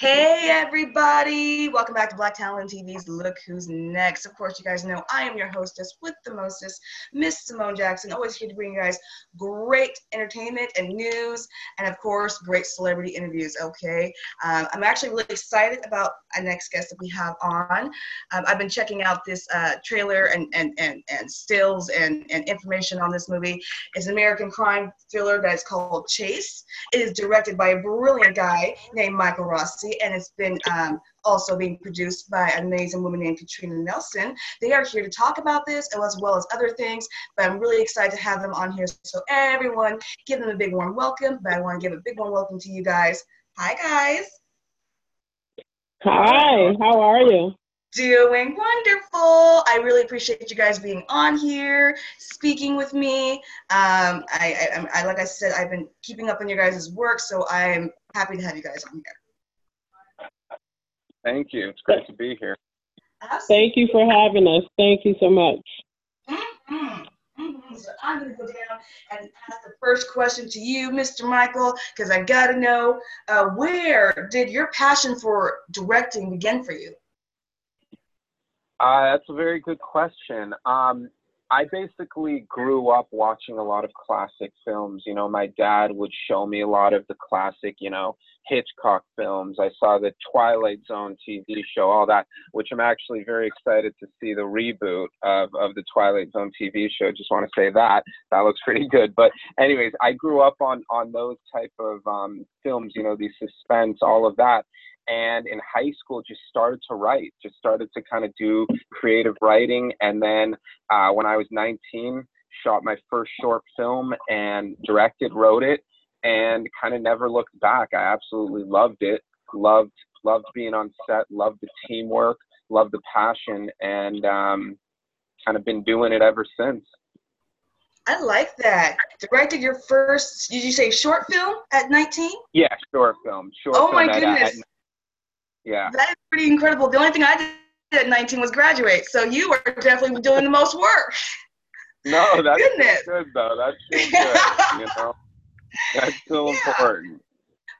Hey everybody, welcome back to Black Talent TV's Look Who's Next. Of course, you guys know I am your hostess with the mostest, Miss Simone Jackson, always here to bring you guys great entertainment and news, and of course, great celebrity interviews, okay? Um, I'm actually really excited about our next guest that we have on. Um, I've been checking out this uh, trailer and, and, and, and stills and, and information on this movie. It's an American crime thriller that is called Chase. It is directed by a brilliant guy named Michael Rossi and it's been um, also being produced by an amazing woman named Katrina Nelson. They are here to talk about this as well as other things, but I'm really excited to have them on here. So everyone, give them a big warm welcome. But I want to give a big warm welcome to you guys. Hi, guys. Hi, how are you? Doing wonderful. I really appreciate you guys being on here, speaking with me. Um, I, I, I, like I said, I've been keeping up on your guys' work, so I'm happy to have you guys on here. Thank you. It's great to be here. Thank you for having us. Thank you so much. Mm-hmm. Mm-hmm. So I'm going to go down and ask the first question to you, Mr. Michael, because I got to know uh, where did your passion for directing begin for you? Uh, that's a very good question. Um, I basically grew up watching a lot of classic films. You know, my dad would show me a lot of the classic, you know, Hitchcock films. I saw the Twilight Zone TV show, all that, which I'm actually very excited to see the reboot of, of the Twilight Zone TV show. Just want to say that that looks pretty good. But anyways, I grew up on on those type of um, films. You know, the suspense, all of that and in high school just started to write just started to kind of do creative writing and then uh, when i was 19 shot my first short film and directed wrote it and kind of never looked back i absolutely loved it loved loved being on set loved the teamwork loved the passion and um, kind of been doing it ever since I like that. Directed your first, did you say short film at 19? Yeah, short film. Short oh film my goodness. At, yeah. That is pretty incredible. The only thing I did at 19 was graduate. So you were definitely doing the most work. No, that's Goodness. good though. That's good. you know, that's still yeah. important.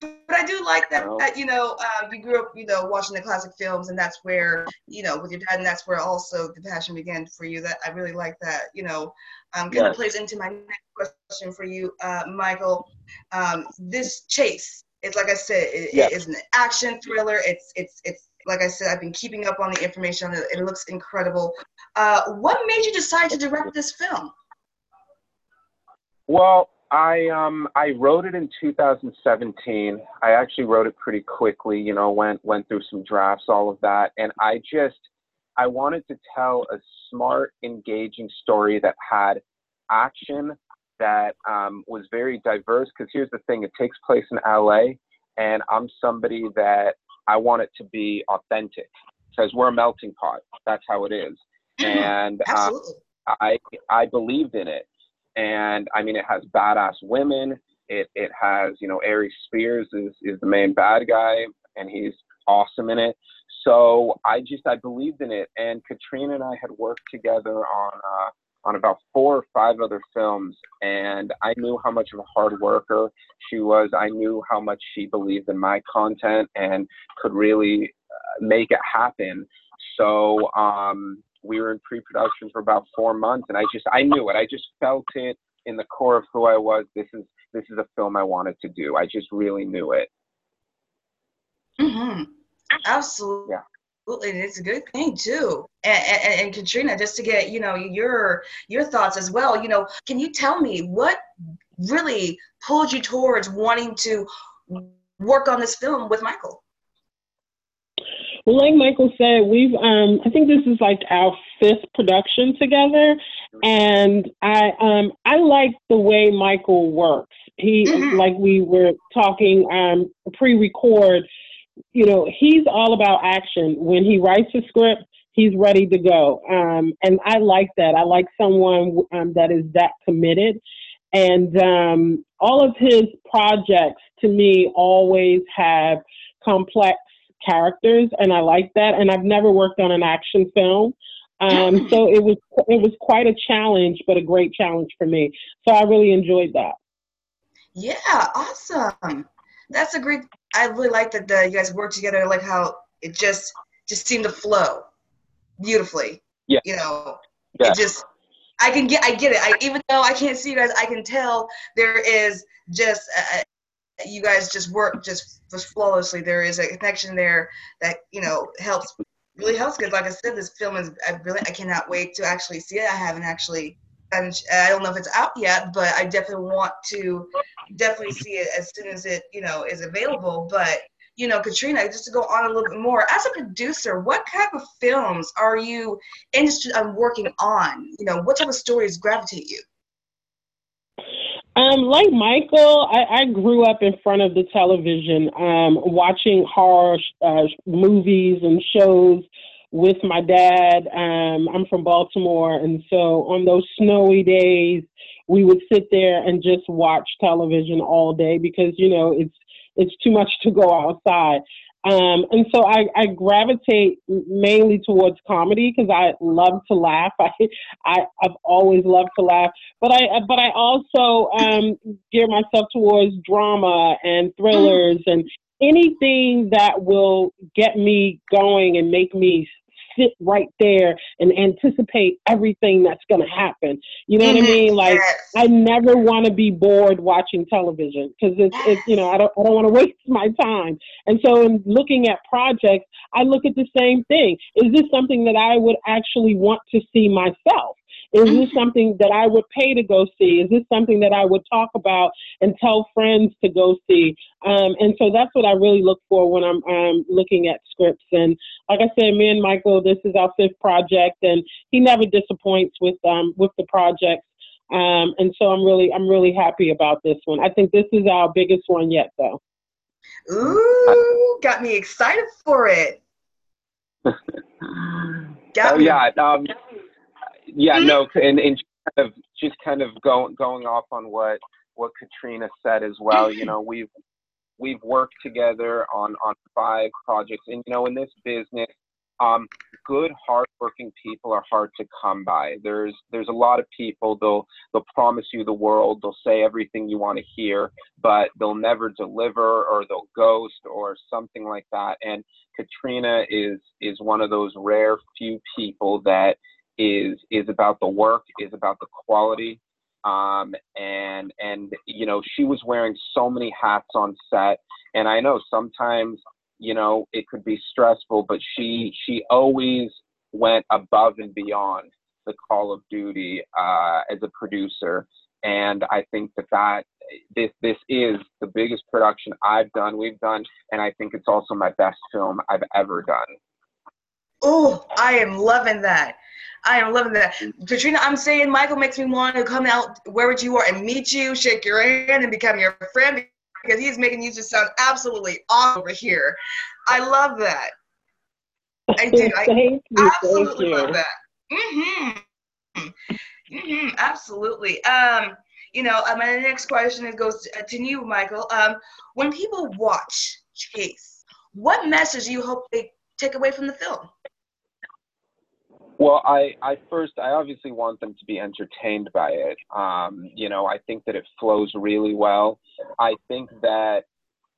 But I do like that, that you know, uh, you grew up, you know, watching the classic films, and that's where, you know, with your dad, and that's where also the passion began for you. That I really like that, you know, um, kind yes. of plays into my next question for you, uh, Michael. Um, this chase, it's like I said, it, yeah. it is an action thriller. It's it's it's like I said, I've been keeping up on the information on it. It looks incredible. Uh, what made you decide to direct this film? Well, I um I wrote it in 2017. I actually wrote it pretty quickly. You know, went went through some drafts, all of that, and I just I wanted to tell a smart, engaging story that had action that um, was very diverse. Because here's the thing: it takes place in LA, and I'm somebody that I want it to be authentic because we're a melting pot. That's how it is, mm-hmm. and uh, I I believed in it. And I mean, it has badass women. It it has you know Aries Spears is is the main bad guy, and he's awesome in it. So I just I believed in it, and Katrina and I had worked together on uh, on about four or five other films, and I knew how much of a hard worker she was. I knew how much she believed in my content and could really uh, make it happen. So um, we were in pre-production for about four months, and I just I knew it. I just felt it in the core of who I was. This is this is a film I wanted to do. I just really knew it. Mm-hmm. Absolutely. Yeah absolutely it's a good thing too. And, and, and, katrina just to get you know your your thoughts as well you know can you tell me what really pulled you towards wanting to work on this film with michael? Well like michael said we've um i think this is like our fifth production together and i um i like the way michael works. He mm-hmm. like we were talking um pre-record you know, he's all about action. When he writes a script, he's ready to go. Um, and I like that. I like someone um, that is that committed. And um, all of his projects, to me, always have complex characters, and I like that. And I've never worked on an action film. Um, so it was it was quite a challenge, but a great challenge for me. So I really enjoyed that. Yeah, awesome. That's a great I really like that the, you guys work together. Like how it just just seemed to flow beautifully. Yeah. You know, Yeah. it just I can get I get it. I even though I can't see you guys, I can tell there is just uh, you guys just work just just flawlessly. There is a connection there that you know helps really helps because like I said, this film is I really I cannot wait to actually see it. I haven't actually. And I don't know if it's out yet, but I definitely want to definitely see it as soon as it you know is available. But you know, Katrina, just to go on a little bit more, as a producer, what type of films are you interested in working on? You know, what type of stories gravitate you? Um, like Michael, I, I grew up in front of the television, um, watching horror uh, movies and shows with my dad. Um, I'm from Baltimore, and so on those snowy days, we would sit there and just watch television all day because you know it's it's too much to go outside. Um, and so I, I gravitate mainly towards comedy because I love to laugh. I, I I've always loved to laugh, but I but I also um, gear myself towards drama and thrillers and anything that will get me going and make me sit right there and anticipate everything that's going to happen. You know what I Mhm. mean? Like Yes. I never want to be bored watching television because it's, it's you know I don't I don't want to waste my time. And so in looking at projects, I look at the same thing. Is this something that I would actually want to see myself? Is this something that I would pay to go see? Is this something that I would talk about and tell friends to go see? Um, and so that's what I really look for when I'm um, looking at scripts. And like I said, me and Michael, this is our fifth project, and he never disappoints with um, with the projects. Um, and so I'm really I'm really happy about this one. I think this is our biggest one yet, though. Ooh, got me excited for it. Got oh me. yeah, um, yeah, no, and, and just kind of just kind of going going off on what what Katrina said as well. You know, we've we've worked together on on five projects, and you know, in this business, um, good hardworking people are hard to come by. There's there's a lot of people they'll they'll promise you the world, they'll say everything you want to hear, but they'll never deliver or they'll ghost or something like that. And Katrina is is one of those rare few people that is is about the work, is about the quality. Um, and and you know she was wearing so many hats on set, and I know sometimes you know it could be stressful, but she she always went above and beyond the call of duty uh, as a producer, and I think that that this this is the biggest production I've done, we've done, and I think it's also my best film I've ever done. Oh, I am loving that. I am loving that. Katrina, I'm saying Michael makes me want to come out wherever you are and meet you, shake your hand, and become your friend because he's making you just sound absolutely awesome over here. I love that. I do. I you. Absolutely you. love that. Mm-hmm. Mm-hmm. Absolutely. Um, you know, uh, my next question is goes to, uh, to you, Michael. Um, when people watch Chase, what message do you hope they take away from the film? Well, I, I first, I obviously want them to be entertained by it. Um, you know, I think that it flows really well. I think that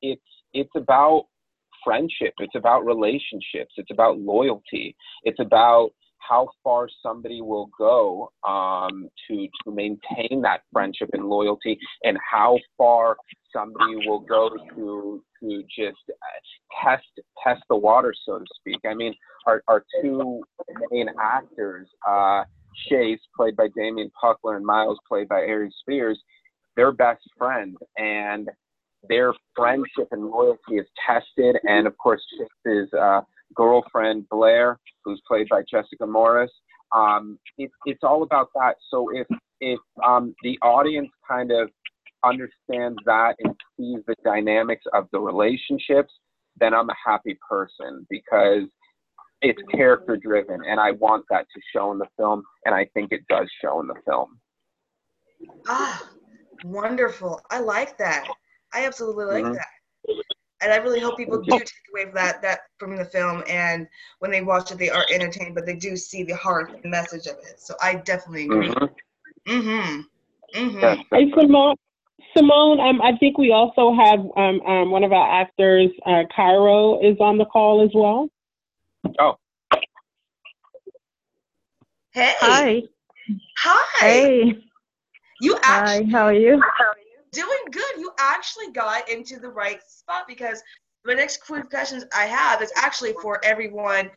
it's, it's about friendship. It's about relationships. It's about loyalty. It's about how far somebody will go um, to to maintain that friendship and loyalty, and how far somebody will go to to just uh, test test the water, so to speak. I mean, our our two main actors, uh, Chase, played by Damien Puckler, and Miles, played by Aries Spears, they're best friends, and their friendship and loyalty is tested. And of course, Chase's uh, girlfriend Blair, who's played by Jessica Morris. Um, it, it's all about that. So if if um, the audience kind of understands that and sees the dynamics of the relationships, then I'm a happy person because it's character driven, and I want that to show in the film, and I think it does show in the film. Ah, wonderful. I like that. I absolutely like Mhm. that. And I really hope people do take away from that that from the film and when they watch it they are entertained, but they do see the heart message of it. So I definitely agree. Mhm. Mm-hmm. Mm-hmm. Hey Simone, Simone, um, I think we also have um, um, one of our actors, uh, Cairo, is on the call as well. Oh. Hey. Hi. Hi. Hey. You actually Hi. How are you? Doing good. You actually got into the right spot because the next few questions I have is actually for everyone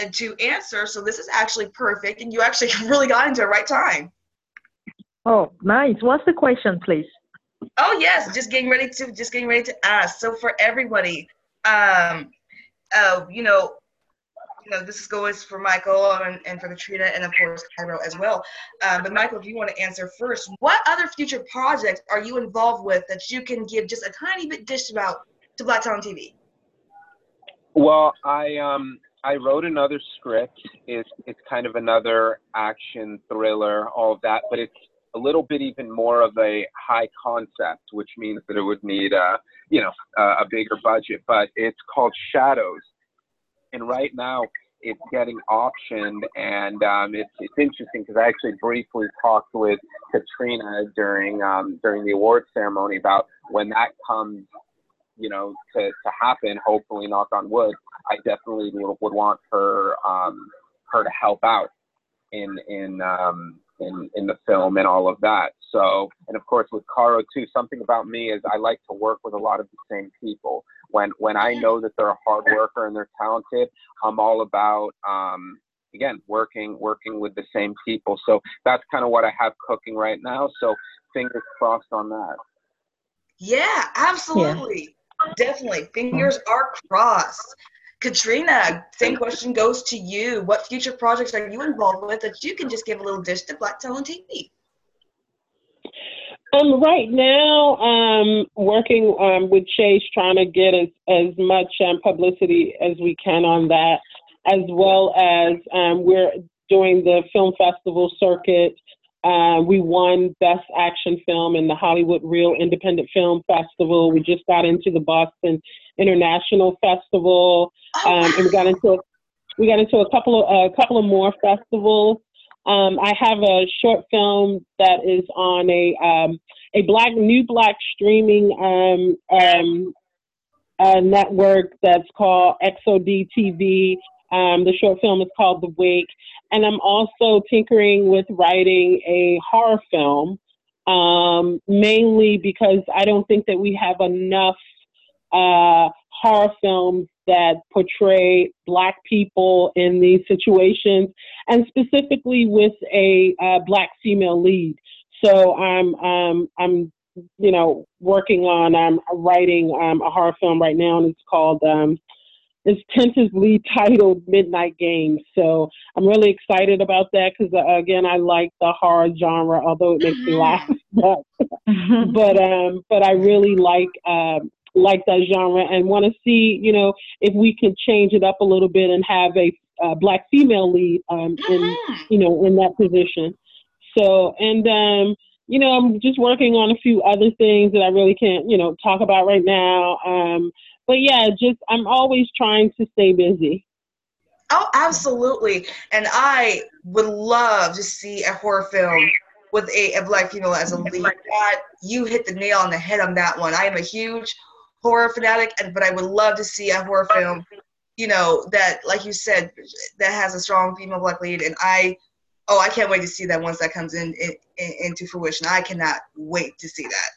uh, to answer. So this is actually perfect, and you actually really got into the right time. Oh, nice. What's the question, please? Oh yes, just getting ready to just getting ready to ask. So for everybody, um, uh, you know, you know, this is goes for Michael and, and for Katrina and of course Cairo as well. Um, but Michael, if you want to answer first, what other future projects are you involved with that you can give just a tiny bit dish about to Black Talent TV? Well, I um I wrote another script. It's it's kind of another action thriller, all of that, but it's a little bit even more of a high concept, which means that it would need a you know a, a bigger budget. But it's called Shadows, and right now it's getting optioned, and um, it's it's interesting because I actually briefly talked with Katrina during um, during the award ceremony about when that comes you know, to, to happen, hopefully knock on wood, I definitely would want her um, her to help out in in um, in in the film and all of that. So, and of course with Caro too, something about me is I like to work with a lot of the same people. When when I know that they're a hard worker and they're talented, I'm all about um, again working working with the same people. So that's kind of what I have cooking right now. So fingers crossed on that. Yeah, absolutely. Definitely. Fingers are crossed. Katrina, same question goes to you. What future projects are you involved with that you can just give a little dish to Black Talent TV? Um, right now, um, working um, with Chase, trying to get as, as much um, publicity as we can on that, as well as um, we're doing the film festival circuit. Uh, we won Best Action Film in the Hollywood Reel Independent Film Festival. We just got into the Boston International Festival, Oh, um, and we got into we got into a couple of a couple of more festivals. Um, I have a short film that is on a um, a black new black streaming um, um, uh, network that's called XOD TV. Um, the short film is called The Wake, and I'm also tinkering with writing a horror film, um, mainly because I don't think that we have enough uh, horror films that portray black people in these situations, and specifically with a uh, black female lead. So I'm um, I'm you know working on I'm writing um, a horror film right now, and it's called um, it's tentatively titled Midnight Games. So I'm really excited about that because uh, again I like the horror genre, although it makes me laugh. But but um but I really like um like that genre and want to see you know if we can change it up a little bit and have a uh, black female lead um in Mhm. you know in that position. So and um you know I'm just working on a few other things that I really can't you know talk about right now. Um but yeah, just I'm always trying to stay busy. Oh, absolutely. And I would love to see a horror film with a, a black female as a lead. That you hit the nail on the head on that one. I am a huge horror fanatic, and but I would love to see a horror film, you know, that like you said, that has a strong female black lead. And I, oh, I can't wait to see that once that comes in, in, in into fruition. I cannot wait to see that.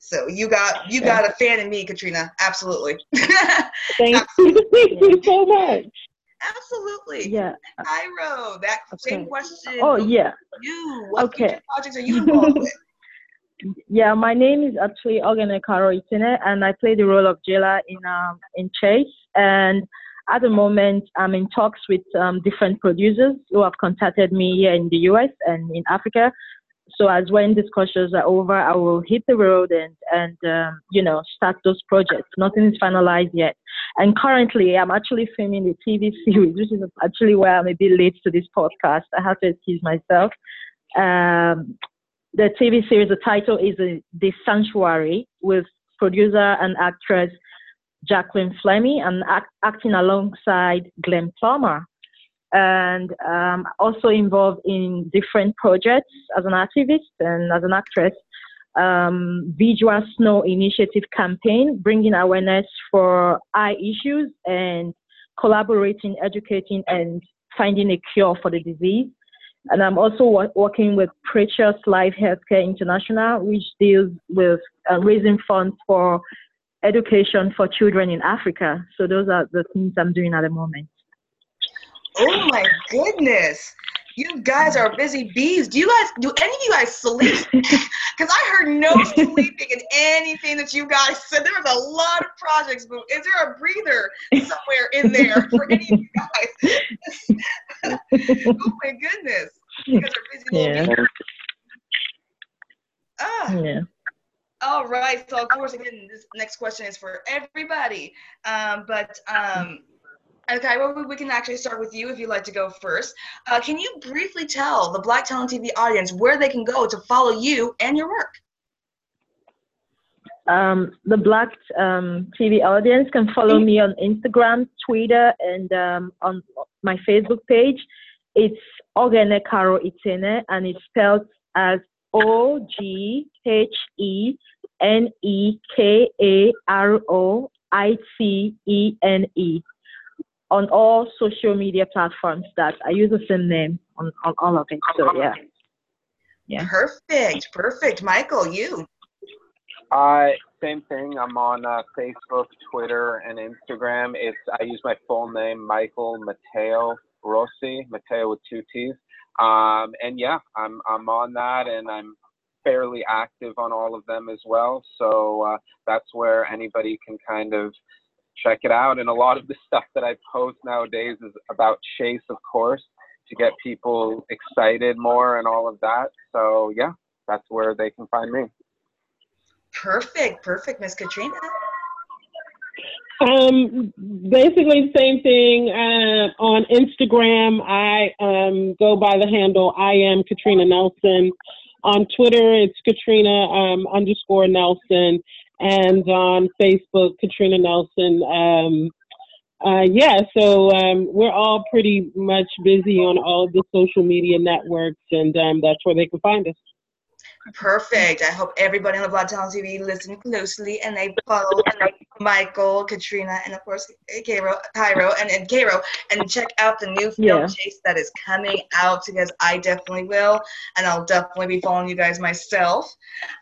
So you got you got a fan in me, Katrina. Absolutely. Thank you, you so much. Absolutely. yeah. Cairo, that same question. Oh, yeah. You. What Okay. projects are you involved with? Yeah, my name is actually Oghenekaro Itene, and I play the role of Jela in um, in Chase. And at the moment, I'm in talks with um, different producers who have contacted me here in the US and in Africa. So as when discussions are over, I will hit the road and and um, you know start those projects. Nothing is finalized yet. And currently, I'm actually filming the TV series, which is actually where I'm a bit late to this podcast. I have to excuse myself. Um, the TV series, the title is The Sanctuary, with producer and actress Jacqueline Fleming and act- acting alongside Glenn Plummer. And um, also involved in different projects as an activist and as an actress. um, Visual Snow Initiative campaign, bringing awareness for eye issues and collaborating, educating, and finding a cure for the disease. And I'm also working with Precious Life Healthcare International, which deals with uh, raising funds for education for children in Africa. So those are the things I'm doing at the moment. Oh my goodness. You guys are busy bees. Do you guys, do any of you guys sleep? Because I heard no sleeping in anything that you guys said. There was a lot of projects, but is there a breather somewhere in there for any of you guys? oh my goodness. You guys are busy yeah. Ah. Yeah. All right. So of course, again, this next question is for everybody. Um, but um, Okay, well, we can actually start with you if you'd like to go first. Uh, can you briefly tell the Black Talent TV audience where they can go to follow you and your work? Um, the Black um, TV audience can follow me on Instagram, Twitter, and um, on my Facebook page. It's Oghenekaro Itene, and it's spelled as O G H E N E K A R O I T E N E on all social media platforms that I use the same name on, on all of it. So yeah. Yeah. Perfect. Perfect. Michael, you. Uh, same thing. I'm on uh, Facebook, Twitter, and Instagram. It's I use my full name, Michael Matteo Rossi, Matteo with two T's. Um, and yeah, I'm I'm on that, and I'm fairly active on all of them as well. So uh, that's where anybody can kind of check it out. And a lot of the stuff that I post nowadays is about Chase, of course, to get people excited more and all of that. So yeah, that's where they can find me. Perfect, perfect, Miss Katrina. Um, basically the same thing. Uh, on Instagram, I um, go by the handle I am Katrina Nelson. On Twitter, it's Katrina um, underscore Nelson and on Facebook, Katrina Nelson. Um, uh, yeah, so um, we're all pretty much busy on all the social media networks, and um, that's where they can find us. Perfect. I hope everybody on the Black Talent TV listen closely and they follow Michael, Katrina, and of course Cairo, Cairo, and, and Cairo, and check out the new film yeah. Chase that is coming out because I definitely will, and I'll definitely be following you guys myself.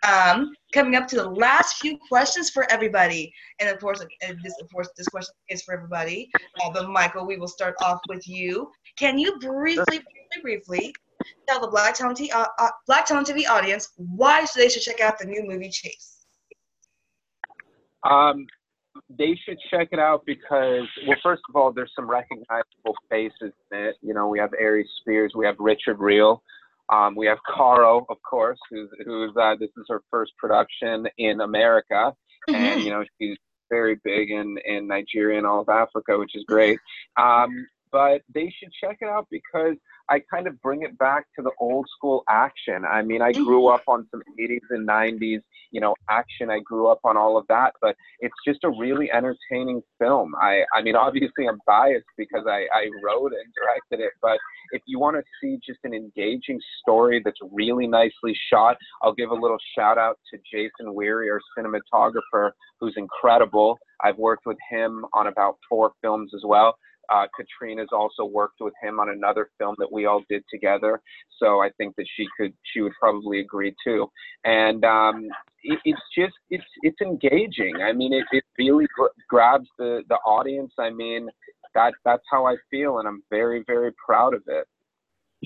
Um, coming up to the last few questions for everybody, and of course, and this of course this question is for everybody. Uh, but Michael, we will start off with you. Can you briefly, briefly, briefly tell the Black Talent, TV, uh, uh, Black Talent TV audience why they should check out the new movie Chase? Um, they should check it out because, well, first of all, there's some recognizable faces in it. You know, we have Aries Spears, we have Richard Riehle, um, we have Caro, of course, who's who's uh, this is her first production in America, mm-hmm. and you know she's very big in in Nigeria and all of Africa, which is great. Um, but they should check it out because I kind of bring it back to the old school action. I mean, I grew mm-hmm. up on some 80s and 90s, you know, action. I grew up on all of that, but it's just a really entertaining film. I, I mean, obviously I'm biased because I, I wrote and directed it, but if you want to see just an engaging story that's really nicely shot, I'll give a little shout out to Jason Weary, our cinematographer, who's incredible. I've worked with him on about four films as well. Uh, Katrina's also worked with him on another film that we all did together, so I think that she could, she would probably agree too. And um, it, it's just, it's it's engaging. I mean, it, it really gr- grabs the the audience. I mean, that that's how I feel, and I'm very very proud of it.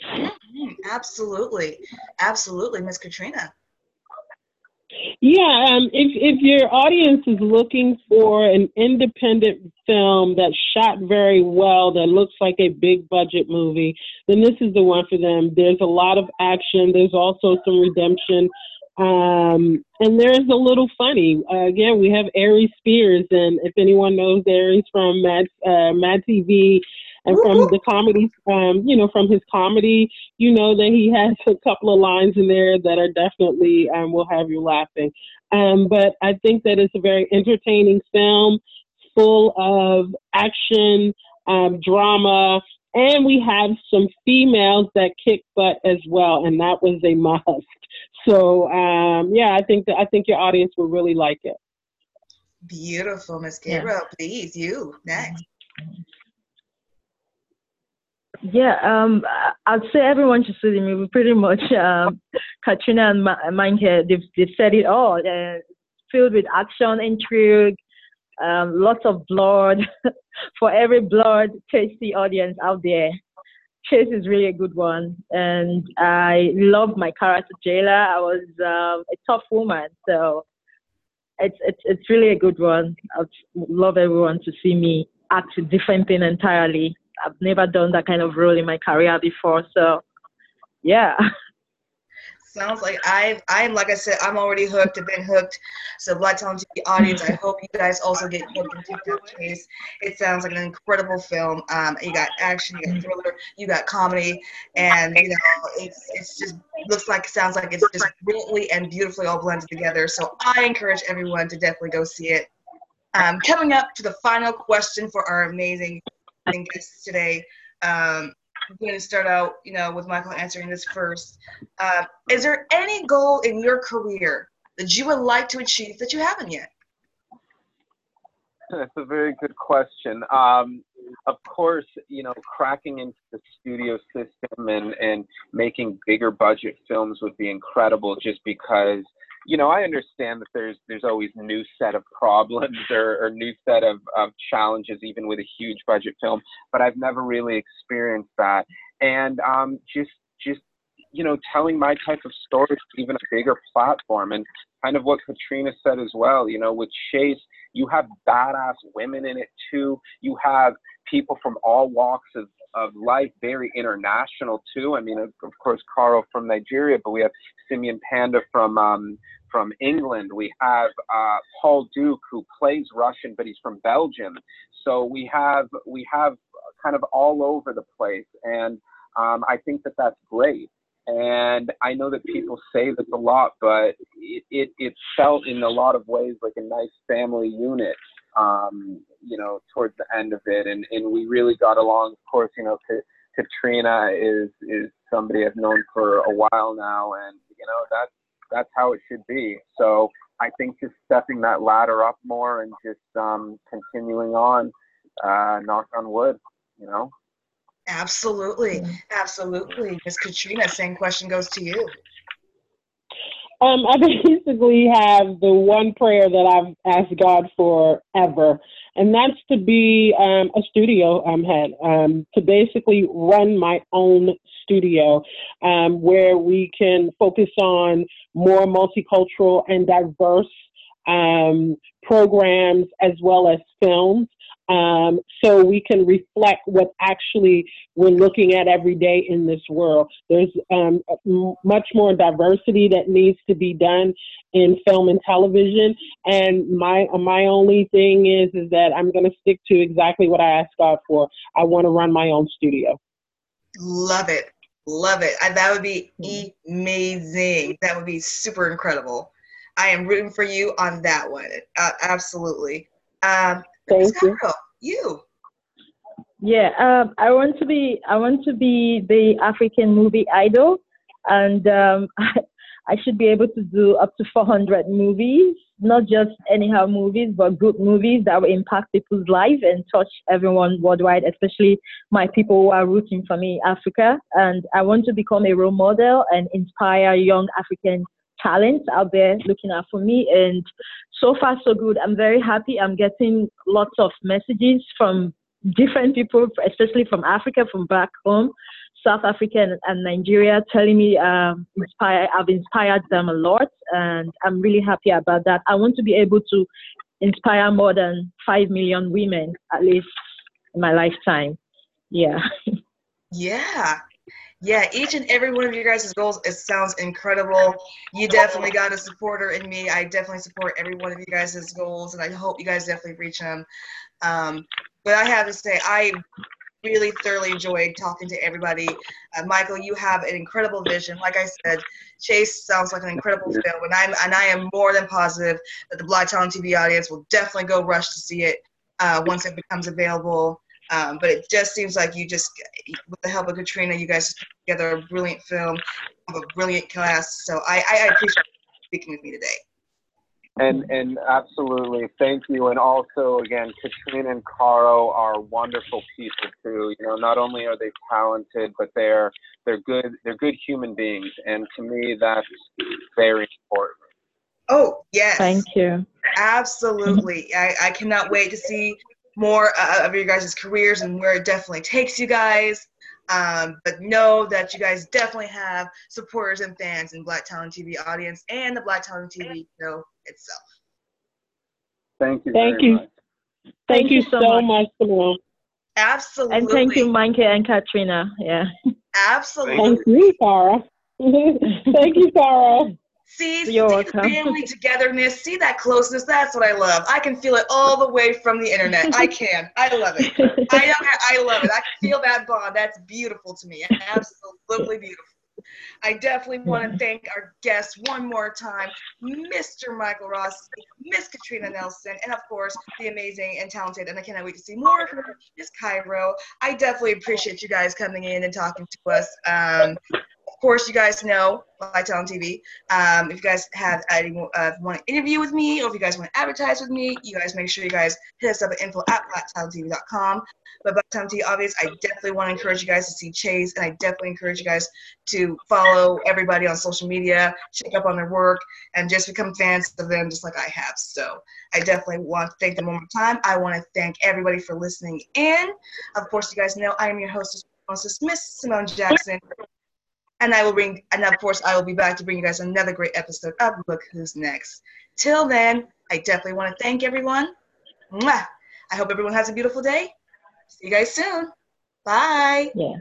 Mm-hmm. Absolutely, absolutely, Miss Katrina. Yeah, um, if if your audience is looking for an independent film that's shot very well, that looks like a big budget movie, then this is the one for them. There's a lot of action. There's also some redemption, um, and there's a little funny. Uh, again, we have Aries Spears, and if anyone knows Aries from Mad uh, Mad TV and from the comedy, um, you know, from his comedy, you know that he has a couple of lines in there that are definitely um, will have you laughing. Um, but I think that it's a very entertaining film, full of action, um, drama, and we have some females that kick butt as well, and that was a must. So um, yeah, I think that I think your audience will really like it. Beautiful, Miss Gabriel. Yeah. Please, you next. Yeah, um, I'd say everyone should see the movie. Pretty much, um, Katrina and Mike, they've, they've said it all. Uh, filled with action, intrigue, um, lots of blood. For every blood tasty audience out there, Chase is really a good one, and I love my character Jayla. I was um, a tough woman, so it's it's it's really a good one. I'd love everyone to see me act a different thing entirely. I've never done that kind of role in my career before, so yeah. Sounds like I I'm like I said I'm already hooked. I've been hooked. So Black Talent TV audience, I hope you guys also get hooked TikTok Chase. It sounds like an incredible film. Um, you got action, you got thriller, you got comedy, and you know it's it's just looks like it sounds like it's just brilliantly and beautifully all blended together. So I encourage everyone to definitely go see it. Um, coming up to the final question for our amazing guests today. Um, I'm going to start out, you know, with Michael answering this first. Uh, is there any goal in your career that you would like to achieve that you haven't yet? That's a very good question. Um, of course, you know, cracking into the studio system and, and making bigger budget films would be incredible just because you know, I understand that there's there's always new set of problems or, or new set of, of challenges, even with a huge budget film. But I've never really experienced that, and um, just just you know, telling my type of story to even a bigger platform, and kind of what Katrina said as well. You know, with Chase, you have badass women in it too. You have people from all walks of of life, very international too. I mean, of, course, Carl from Nigeria, but we have Simeon Panda from um, from England. We have uh, Paul Duke who plays Russian, but he's from Belgium. So we have we have kind of all over the place, and um, I think that that's great. And I know that people say this a lot, but it, it, it felt in a lot of ways like a nice family unit um, you know, towards the end of it, and and we really got along. Of course, you know, Katrina is is somebody I've known for a while now, and you know that's that's how it should be. So I think just stepping that ladder up more and just um, continuing on, uh, knock on wood, you know. Absolutely, absolutely. Miss Katrina, same question goes to you. Um, I basically have the one prayer that I've asked God for ever, and that's to be um, a studio um, head, um, to basically run my own studio um, where we can focus on more multicultural and diverse um, programs as well as films um, so we can reflect what actually we're looking at every day in this world. There's um, much more diversity that needs to be done in film and television, and my my only thing is is that I'm going to stick to exactly what I asked God for. I want to run my own studio. Love it, love it. I, that would be amazing. That would be super incredible. I am rooting for you on that one. Uh, absolutely. Um, Thank you. You. Yeah, um, I want to be. I want to be the African movie idol, and um, I, I should be able to do up to 400 movies, not just anyhow movies, but good movies that will impact people's lives and touch everyone worldwide, especially my people who are rooting for me, Africa. And I want to become a role model and inspire young African talents out there looking out for me. And so far, so good. I'm very happy. I'm getting lots of messages from different people, especially from Africa, from back home, South Africa and, and Nigeria, telling me um, inspire, I've inspired them a lot, and I'm really happy about that. I want to be able to inspire more than five million women, at least in my lifetime. Yeah. Yeah, yeah, each and every one of you guys' goals, it sounds incredible. You definitely got a supporter in me. I definitely support every one of you guys' goals, and I hope you guys definitely reach them. Um, but I have to say, I really thoroughly enjoyed talking to everybody. Uh, Michael, you have an incredible vision. Like I said, Chase sounds like an incredible film, and I'm and I am more than positive that the Black Talent TV audience will definitely go rush to see it uh, once it becomes available. Um, but it just seems like you just, with the help of Katrina, you guys put together a brilliant film. have a brilliant cast. So I, I appreciate speaking with me today. And and absolutely, thank you. And also, again, Katrina and Caro are wonderful people too. You know, not only are they talented, but they're they're good. They're good human beings, and to me, that's very important. Oh yes. Thank you. Absolutely. I, I cannot wait to see more uh, of your guys' careers and where it definitely takes you guys. Um, but know that you guys definitely have supporters and fans in Black Talent TV audience and the Black Talent TV show itself. Thank you. Thank you. Much. Thank, Thank you you so so much, Simone. Absolutely. And thank you, Monkey and Katrina. Yeah. Absolutely. Thank you, Sarah. Thank you, Sarah. See, see the family togetherness, see that closeness. That's what I love. I can feel it all the way from the internet. I can. I love it. I. I love it. I can feel that bond. That's beautiful to me. Absolutely beautiful. I definitely want to thank our guests one more time, Mr. Michael Ross, Miss Katrina Nelson, and of course the amazing and talented, and I cannot wait to see more of her, Miss Cairo. I definitely appreciate you guys coming in and talking to us. Um, of course, you guys know Talent TV. Um, if you guys have any, uh, want to interview with me, or if you guys want to advertise with me, you guys make sure you guys hit us up at info at blacktalenttv.com. But Black Talent TV, obvious, I definitely want to encourage you guys to see Chase, and I definitely encourage you guys to follow everybody on social media, check up on their work, and just become fans of them just like I have. So I definitely want to thank them one more time. I want to thank everybody for listening in. Of course, you guys know I am your hostess, hostess Miss Simone Jackson. And I will bring, and of course, I will be back to bring you guys another great episode of Look Who's Next. Till then, I definitely want to thank everyone. Mwah! I hope everyone has a beautiful day. See you guys soon. Bye. Yeah.